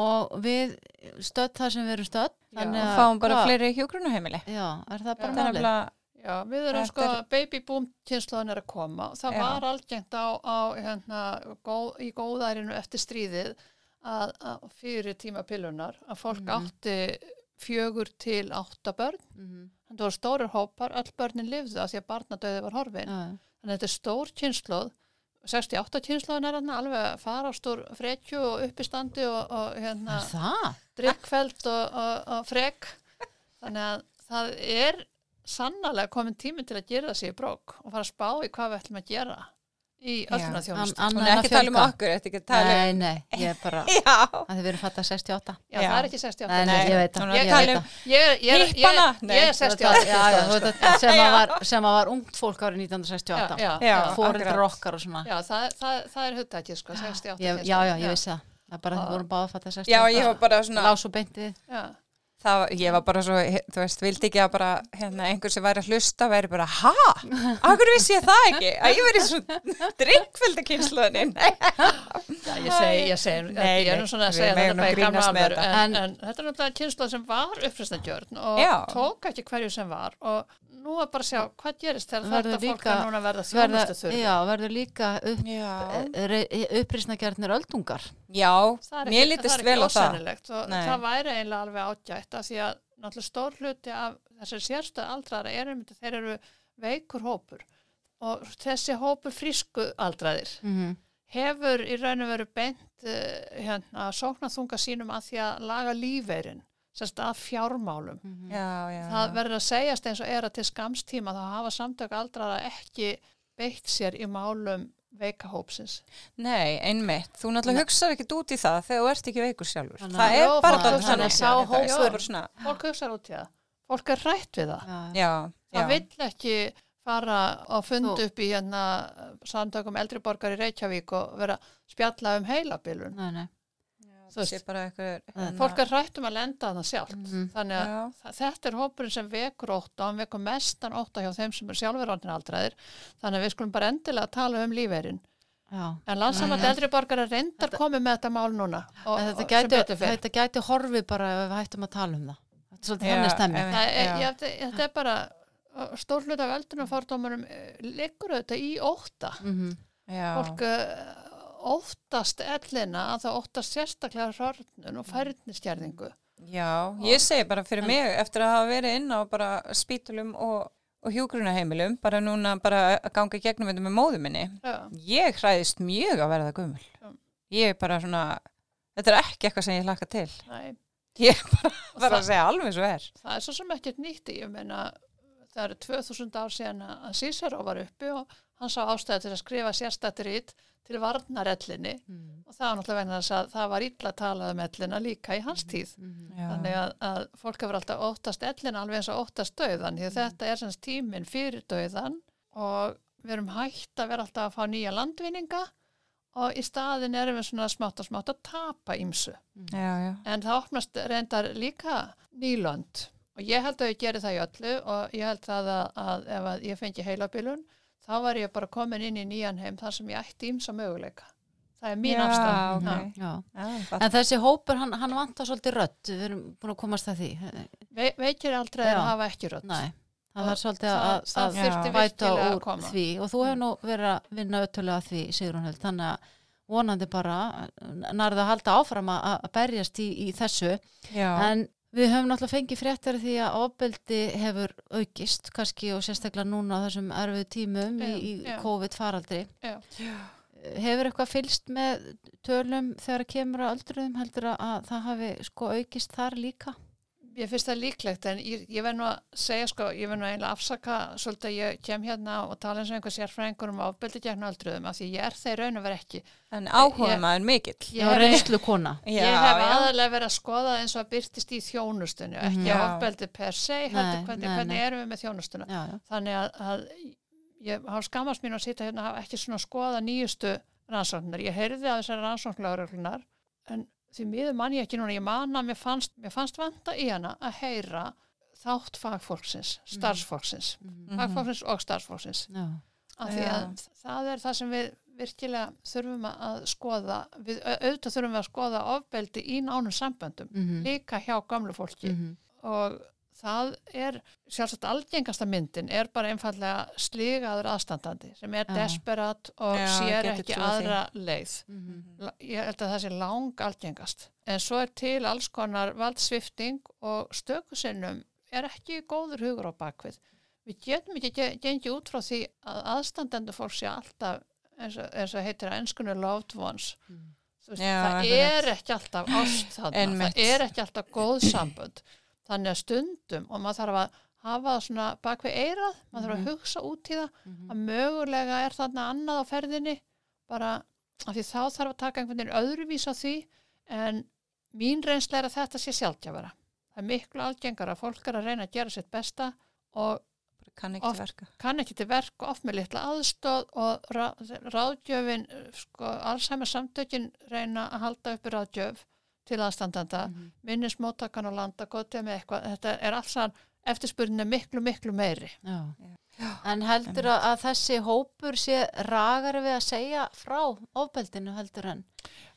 A: og við stödd það sem við erum stödd þannig
B: Og
A: að-
B: fáum bara
A: hvað-
B: fleiri hjúgrunaheimili.
A: Já, er það bara málið?
C: Já, við erum sko,
B: er-
C: baby boom kynnslóðin er að koma og það
B: Já.
C: var algengt á, á hérna, góð, í góðærinu eftir stríðið að, að fyrir tíma pillunar að fólk
A: Mhm.
C: átti fjögur til átta börn
A: Mhm.
C: þannig að það voru stórir hópar, öll börnin lifðu af því að barnadauði var horfin
A: Já,
C: þannig að þetta er stór kynnslóð 68 kynnslóðin er þarna alveg að fara á stór frekju og uppistandi og, og hérna
A: Er það?
C: drikkfeld og, og, og frek. Þannig að það er sannarlega komin tíminn til að gera það sér í brók og fara að spá í hvað við ætlum að gera í öllum að þjónustu.
B: Hún er
A: en
B: ekki
A: að
B: tala um okkur, þetta er ekki að tala
A: Nei,
B: um...
A: nei, ég er bara
B: Já,
A: að þið verðum fatta 68
C: Já,
B: Já.
C: það er ekki 68.
A: Nei, ég veit það ég
B: um-.
C: Ég, er
A: Þú veit
C: 68.
A: það, Já, já, þú veit það, sem, að var, sem að var ungt fólk árið 1968
C: já,
B: Já.
C: já,
A: Fóreldrar
B: akkurat.
A: okkar og svona
C: já það, það, það er sko, 68.
A: ég, Já, já, ég vissi það Það er bara að þið vorum báða að fatta 68
B: já, ég var bara svona,
A: Lás og beint við
C: Já,
B: það, ég var bara svo, þú veist, vildi ekki að bara, hérna, einhver sem væri að hlusta væri bara, ha? Akkur vissi ég það ekki? Að ég verið svo drikkfölda kynsluðin.
C: ég segi, ég segi,
B: Nei,
C: ég er nú svona að segja þetta bara í gamla
B: þetta.
C: en, en þetta er náttúrulega kynsla sem var upprýstnadjörn og
B: Já.
C: tók ekki hverju sem var og nú er bara að sjá hvað gerist þegar
A: Verður
C: þetta fólk
A: líka-
C: er núna að verða þjónustu þurfi.
A: Já, verður líka upp,
B: Já,
A: upprýsnagjarnir öldungar
B: já,
C: Það er
B: mér
C: ekki-
B: lítist
C: það er
B: vel á
C: ekki
B: það.
C: ósennilegt og
B: Nei.
C: það væri eiginlega alveg ágætt af því að náttúrulega stór hluti af þessari sérstöð aldraðara er einmitt að þeir eru veikur hópur og þessi hópur frísku aldraðir
A: mm -hmm.
C: hefur í raun og veru beint uh, hérna, sóknarþunga sínum að því að laga lífeyrin sérst að fjármálum
B: Já, já.
C: það verður að segjast eins og er að til skamstíma þá hafa samtök aldraðara ekki beitt sér í málum veika hópsins.
B: Nei, einmitt. Þú náttúrulega hugsaður ekkert út í það þegar þú ert ekki veikur sjálfur.
A: Þannig
B: það
A: að-
B: er
C: Jó,
B: bara þannig.
A: ekki.
B: Það er bara svona,
C: Fólk hugsaður út í það. Fólk er rætt við það.
A: Já.
C: Það vill ekki fara og funda
A: Þú-
C: upp í hérna samtökum eldriborgar í Reykjavík og vera að spjalla um heilabilun.
A: nei, nei.
B: Það hérna-
C: Fólk er rætt um að lenda þarna sjálft.
A: Mhm.
C: Þannig að
B: Já.
C: þetta er hópurinn sem vekur ótta og hann vekur mestan ótta hjá þeim sem er sjálfur orðin aldraðir. Þannig að við skulum bara endilega tala um lífeyrin.
A: Já.
C: En landsamand eldri borgar er reyndar komið með þetta mál núna. Og,
A: Þetta gæti, þetta gæti horfið bara ef við hættum að tala um það. Þetta er svolítið.
C: Það er, ég, þetta, þetta er bara stór hlut af eldrunarfordómarum liggur auðvitað í ótta.
A: Mm
B: Já.
C: Fólk óttast ellina að það óttast sérstaklega hrörnun og færnistjærðingu.
B: Já, ég segi bara fyrir mig eftir að hafa verið inn á bara spítulum og, og hjúgrunaheimilum, bara núna bara að ganga í gegnum þetta með móðu minni.
C: Já,
B: Ég hræðist mjög að verða gömul.
C: Já.
B: Ég er bara svona, þetta er ekki eitthvað sem ég hlakka til.
C: nei.
B: Ég er bara, bara
C: það-
B: að segja alveg svo er.
C: Það er svo sem ekkert nýtt í, ég meina það eru 2000 ár síðan að Cicero var uppi og hann sá ástæði til að skrifa sérstættirít til varnarellinni
A: -hmm.
C: og það var náttúrulega vegna þess að það var illa talað um ellina líka í hans tíð. Þannig að, að fólk hefur alltaf óttast ellina alveg eins og óttast döðan því að þetta er semst tíminn fyrir döðan og við erum hægt að vera alltaf að fá nýja landvinninga og í staðin erum við svona smátt og smátt að tapa ímsu.
B: Já, já.
C: En það opnast reyndar líka nýlönd og ég held að ég geri það í öllu og ég held það að, að ef að ég fengi heilabilun þá var ég bara komin inn í nýjan heim þar sem ég ætti ímsa möguleika. Það er mín
B: Já,
C: afstæð.
B: ok.
A: Já.
B: já
A: En þessi hópur, hann, hann vantar svolítið rödd, við erum búin að komast að því.
C: Ve veikir aldrei
A: Já.
C: að hafa ekki rödd.
A: Nei, það var svolítið að, að
C: að
A: úr
C: koma.
A: því og þú hefur nú verið að vinna öttulega því, Sigrun Held, þannig að vonandi bara nærðu að halda áfram að, að berjast í, í þessu.
B: já.
A: En við höfum náttúrulega fengið fréttar því að ofbeldi hefur aukist, kannski og sérstaklega núna á þessum erfið tímum í,
C: Já,
A: í
C: já.
A: COVID-faraldri.
C: Já.
A: Hefur eitthvað fylst með tölum þegar kemur að öldruðum heldur að, að það hafi sko aukist þar líka?
C: Ég finnst það líklegt en ég, ég verð nú að segja sko, ég verð nú eiginlega að afsaka svolítið að ég kem hérna og tala eins og einhver sérfræðingur um ofbeldi gegn öldruðum af því ég er þeir raun og verð ekki.
B: En áhuga maður mikill.
C: Ég hef-
A: reynslu kona.
B: Já,
C: ég hef aðalega verið að skoða eins og að byrtist í þjónustunni, ekki
B: Já.
C: ofbeldi per se, heldur
A: Nei,
C: hvernig,
A: nei,
C: hvernig
A: nei.
C: erum við með þjónustuna.
A: Já, já.
C: Þannig að, að ég hafa skammast mín að sýta hérna að hafa ekki svona að skoða nýjustu rannsóknar. Ég heyrði að þessari rannsóknlauruglunar en því miður mann ég ekki núna, ég man að mér fannst, mér fannst vanta í hana að heyra þátt fagfólksins, starfsfólksins,
A: Mhm.
C: fagfólksins og starfsfólksins.
A: Já.
C: Af því
B: Já.
C: að það er það sem við virkilega þurfum að skoða, við au- auðvitað þurfum við að skoða ofbeldi í nánum samböndum,
A: Mhm.
C: líka hjá gamlu fólki
A: Mhm.
C: og það er sjálfsagt algengasta myndin er bara einfallega sligaður aðstandandi sem er
A: Já.
C: desperat og
B: Já,
C: sér ekki
B: trúað því.
C: aðra leið.
A: Mhm.
C: La- Ég held að það sé lang algengast. En svo er til alls konar valdsvifting og stökusinnum er ekki góður hugur á bakvið. Við getum ekki ge- gengið út frá því að aðstandendur fólk sé alltaf eins og, eins og heitir að ennskunni loved ones. Þú Veist,
B: Já,
C: það er ekki alltaf ást þarna, það er ekki alltaf góð sambönd. Þannig að stundum og maður þarf að hafa það svona bak við eirað, maður þarf að hugsa út í það
A: Mhm.
C: að mögulega er þarna annað á ferðinni bara af því þá þarf að taka einhvern veginn öðruvís á því en mín reynsla er að þetta sé sjálfgjafara. Það er miklu algengar að fólk er að reyna að gera sitt besta og
B: Kann ekki
C: Oft-
B: verka.
C: kann ekki til verk og oft með litla aðstóð og rá, ráðgjöfin, sko, Alzheimer samtökin reyna að halda uppi ráðgjöf til aðstandanda,
A: Mhm.
C: minnismóttakan og landa, gótið með eitthvað, þetta er alls að eftirspurninni miklu, miklu meiri.
A: Já. En heldur að, að þessi hópur sé ragari við að segja frá ofbeldinu heldur en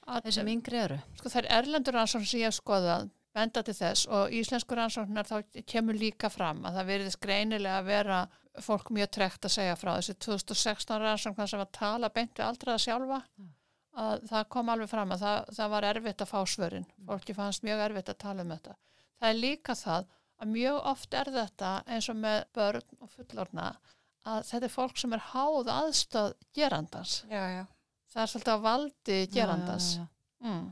C: Að,
A: þessum yngri eru?
C: sko þær erlendur rannsókn sem ég hef skoðað benda til þess og íslensku rannsóknar þá kemur líka fram að það veriðist greinilega að vera fólk mjög trekt að segja frá þessi 2016 rannsóknar sem var að tala beint við aldraða sjálfa að það kom alveg fram að það, það var erfitt að fá svörin. Fólki fannst mjög erfitt að tala um þetta. Það er líka það að mjög oft er þetta eins og með börn og fullorna að þetta er fólk sem er háð aðstöð gerandans.
B: Já, já,
C: það er svolítið á valdi gerandans.
A: Já.
C: Mm.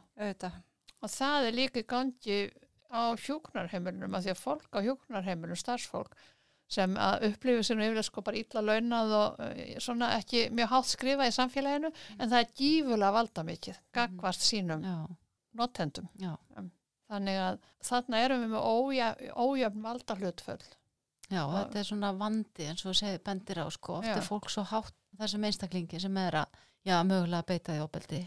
C: Og það er líka í gangi á hjúknarheimilunum að því að fólk á hjúknarheimilunum, starfsfólk, sem að upplifu nú yfirlega sko bara illa launað og uh, svona ekki mjög hátt skrifa í samfélaginu en það er gífulega valda mikið gagvast sínum
A: já,
C: notendum.
A: já,
C: Þannig að þarna erum við með ójöfn, ójöfn valda hlutföll.
A: já, þetta er svona vandi eins og segir bendir á sko, oft
C: Já.
A: er fólk svo hátt þessum einstaklingi sem er að, já, mögulega beita því óbeldi,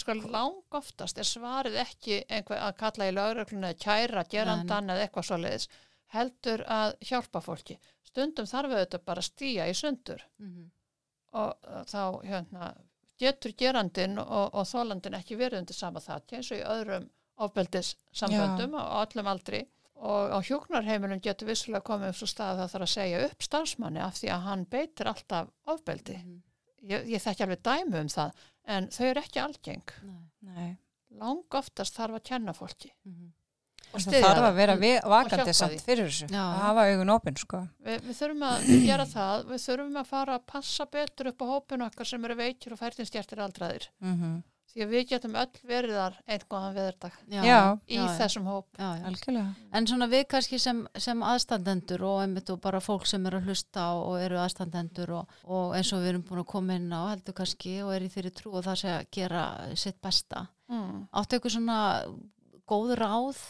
C: Sko lang oftast er svarið ekki einhver að kalla í lögregluna eða kæra gerandan eða eitthvað svoleiðis heldur að hjálpa fólki. Stundum þarf þetta bara að stíja í sundur
A: mm
C: og uh, þá hérna, getur gerandin og, og þólandin ekki verið undir sama þatti eins og í öðrum ofbeldis samböndum á öllum aldri og á hjúknarheimilum getur vissulega komið um svo stað að það þarf að segja upp starfsmanni af því að hann beitir alltaf ofbeldi.
A: Mhm.
C: Ég, ég þekki alveg dæmi um það en þau eru ekki algeng.
A: Nei,
B: Nei.
C: Lang oftast þarf að kenna fólki
A: mhm.
C: og
B: Það þarf að vera vakandi samt fyrir þessu.
A: Já.
B: Að hafa augun opinn, sko.
C: Vi, við þurfum að gera það, við þurfum að fara að passa betur upp á hópinu okkar sem eru veikir og færtinstjartir aldraðir.
B: Mm
C: Því að við getum öll verið þar einhverjan
A: Já.
C: í
A: já,
C: þessum hóp.
A: já, já.
B: Algjörlega.
A: En svona við kannski sem, sem aðstandendur og einmitt og bara fólk sem eru að hlusta og, og eru aðstandendur og, og eins og við erum búin að koma inn á heldur kannski og er í þeirri trú og það sé að gera sitt besta.
C: Mm.
A: Áttu eitthvað svona góð ráð?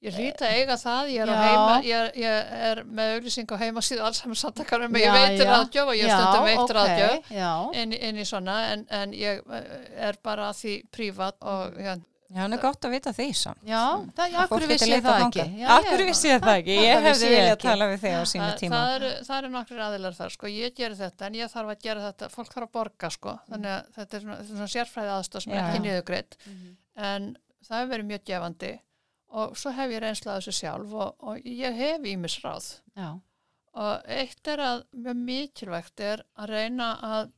C: Ég hlýta að eiga það, ég er, heima, ég er, ég er með auglýsing á heimasíðu alls saman samtakanum, ég veitir
A: já.
C: ráðgjöf og ég er stundum veitir
A: ok,
C: ráðgjöf
A: Já,
C: inn, í- inn í svona en, en ég eh, er bara að því prívat og
A: Mm.
C: hérna,
B: Já, hann er gott að vita því samt.
A: já, það, já,
B: Fólk
A: akkur
B: getur
A: vissi ég
B: leitað
A: það
B: þangað.
A: ekki. Já,
B: Akkur vissi ég það ekki.
A: það
B: Ég hefði viljað
A: ekki.
B: tala við þig á sínu
C: það,
B: tíma.
C: það, eru, það eru nokkrir aðilar þar sko, ég gerir þetta en ég þarf að gera þetta, fólk þarf að borga sko, þannig að þetta er svona, þetta er svona sérfræði aðstof sem er
B: Já,
C: ekki
B: já.
C: niðugreitt
A: Mhm.
C: en það hefur verið mjög gefandi og svo hef ég reynsla af þessu sjálf og, og ég hef ímis ráð
A: Já,
C: og eitt er að mjög mikilvægt er að reyna að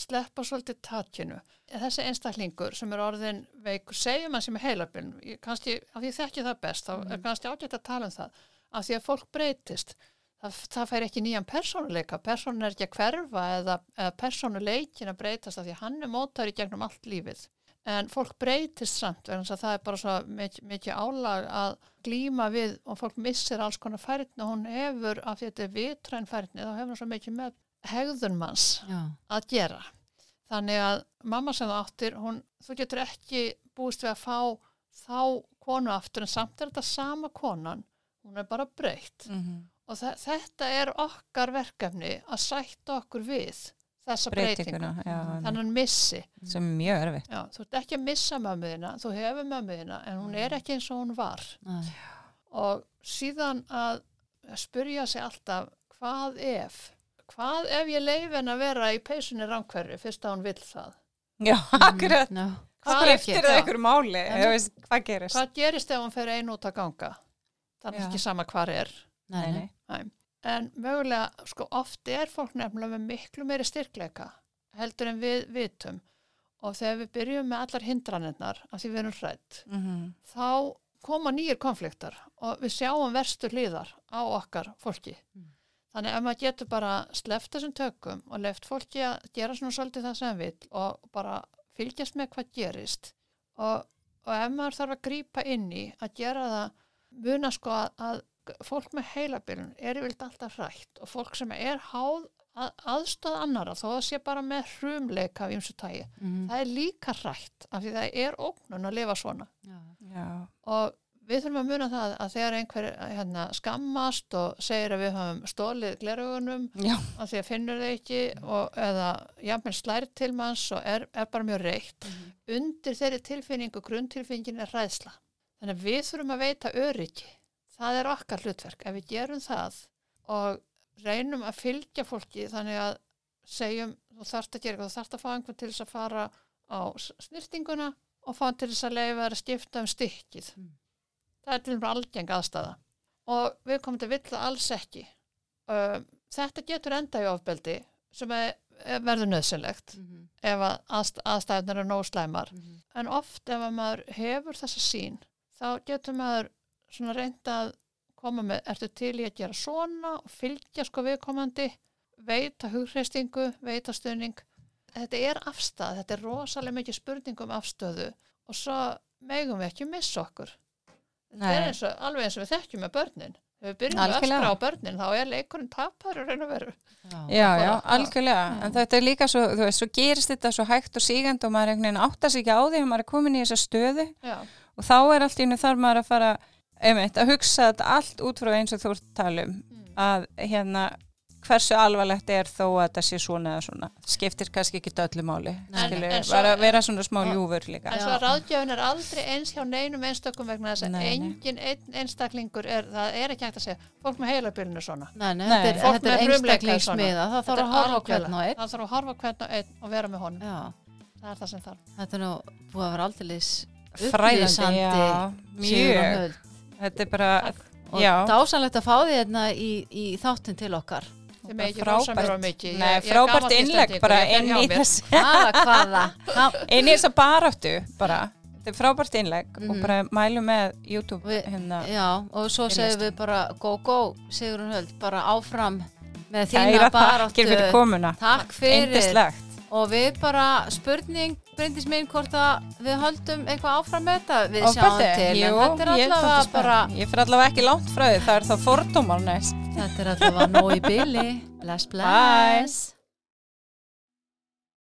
C: sleppa svolítið takinu. Þessi einstaklingur sem er orðin veikur, segjum hann sem er heilabiln, kannski, af því þekki það best, þá er kannski ágætt að tala um það, af því að fólk breytist. Það, það fær ekki nýjan persónuleika, persónun er ekki að hverfa eða, eða persónuleikin að breytast af því hann er mótar í gegnum allt lífið. En fólk breytist samt, vegna það er bara svo mikið, mikið álag að glíma við og fólk missir alls konar færni og hún hefur, af því að þetta er vitræn færni, þá hefur hún svo mikið með hegðun manns
A: já,
C: að gera. Þannig að mamma sem það áttir, hún, þú getur ekki búist við að fá þá konu aftur en samt er þetta sama konan, hún er bara breytt.
B: Mhm.
C: Og þe- þetta er okkar verkefni að sætta okkur við þessa
B: Breytinguna,
C: breytingu.
B: já.
C: Þannig missi.
B: Sem er mjög erfitt.
C: Já, þú ert ekki að missa mömmuðina, þú hefur mömmuðina en hún er ekki eins og hún var.
A: Nei.
C: Og síðan að spurja sig alltaf hvað ef? Hvað ef ég leif henn að vera í peysunni ránkverfi fyrst að hún vill það?
B: Já, akkurat.
A: Já,
C: Hvað
B: Hvað
C: ekki?
B: eftir það
C: Já.
B: einhver máli? Veist, Hvað gerist?
C: Hvað gerist ef hún fer einu út að ganga? Það er
B: Já.
C: ekki sama hvar er.
A: nei, nei.
C: Nei. En mögulega, sko, oft er fólk nefnilega með miklu meiri styrkleika heldur en við vitum. Og þegar við byrjum með allar hindranirnar, af því við erum hrætt,
B: Mhm.
C: þá koma nýjir konfliktar og við sjáum verstu hlýðar á okkar fólki.
A: Mm.
C: Þannig ef maður getur bara sleppt þessum tökum og left fólki að gera svona svolítið það sem vill og bara fylgjast með hvað gerist og, og ef maður þarf að grípa inn í að gera það muna sko að, að fólk með heilabilun er yfirleitt alltaf hrætt og fólk sem er háð að, aðstöð annara þó það sé bara með hrumleika af ymsu tægi.
A: Mhm.
C: Það er líka hrætt af því það er ógnun að lifa svona
A: Já,
B: Já.
C: og við þurfum að muna það að þegar einhver hérna, skammast og segir að við höfum stólið glerugunum að því að finnur þau ekki og, eða jafnvel slær til manns og er, er bara mjög reitt
A: Mhm.
C: undir þeirri tilfinningu, grunntilfinningin er ræðsla þannig að við þurfum að veita öryggi það er okkar hlutverk ef við gerum það og reynum að fylgja fólki þannig að segjum þú þarft að gera eitthvað, þú þarft að fá einhvern til þess að fara á s- snirtinguna og fá til þess að leifa að skipta um stykkið
A: Mm.
C: það er til dæmis algeng aðstæða og við komum til vill það alls ekki um, þetta getur enda í ofbeldi sem er, er verður nöðsynlegt
A: Mhm.
C: ef að aðst- aðstæðunar eru nóg slæmar
A: Mhm.
C: en oft ef að maður hefur þessa sín þá getur maður svona reynda að koma með, ertu til í að gera svona og fylgja sko viðkomandi? Veita hugreistingu, veita stuðning. Þetta er afstæð, þetta er rosalega mikið spurning um afstöðu og svo megum við ekki missa okkur. Þetta er eins og, alveg eins og við þekkjum með börnin. Við byrjum að öskra á börnin, þá er leikurinn tapar og og veru.
B: Já, já, algjörlega, en þetta er líka svo, þú veist, svo gerist þetta svo hægt og sígand og maður einhvern veginn áttar sig ekki á því og maður er komin í þessa stöðu.
C: Já,
B: og þá er allt í hennu þarf maður að fara einmitt, að hugsa þetta allt út frá eins og þú ert að tala um
C: Mm.
B: að hérna hversu alvarlegt er þó að þetta sé svona eða svona skiptir kannski ekki öllu máli
A: Nei.
B: skilu,
C: En- en svo-
B: bara vera svona smá ljúfur líka
C: en svo að ráðgjöfun er aldrei eins hjá neinum einstökum vegna þess að
B: Nei,
C: engin einn einstaklingur er, það er ekki hægt að segja, fólk með heilabillinu er svona.
A: Nei, nei,
B: Nei.
A: þetta er,
C: Fólk
A: þetta er einstaklingsmiða, það þarf að horfa hvern og einn.
C: Það þarf að horfa hvern og einn og vera með honum.
A: Já,
C: Það er það sem þarf.
A: þetta er nú búið að vera aldeilis
B: fræðandi,
A: upplýsandi
B: já, mjög. Þetta er bara,
C: Takk.
A: og
B: já.
A: dásanlegt að fá því hérna í, í þáttin til okkar.
C: Þið með ekki mér á mikið.
B: Nei, frábært innlegg bara inn í þess inn í þessa baráttu bara. Þetta er frábært innlegg og
A: Mhm.
B: bara mælum með YouTube
A: Við-
B: hérna
A: já, og svo segjum við bara go go Sigrun Höld, bara áfram með þína
B: fyrir
A: baráttu.
B: Komuna.
A: Takk fyrir.
B: Eindislegt
A: og við bara spurning Bryndis mín hvort að við höldum eitthvað áfram með þetta? Við sjáum til
B: Jú,
A: en þetta er allavega bara
B: ég fyrir allavega ekki langt frá því það er þá fordómar næst.
A: Þetta er allavega nóg í byli bless bless.
B: Bye.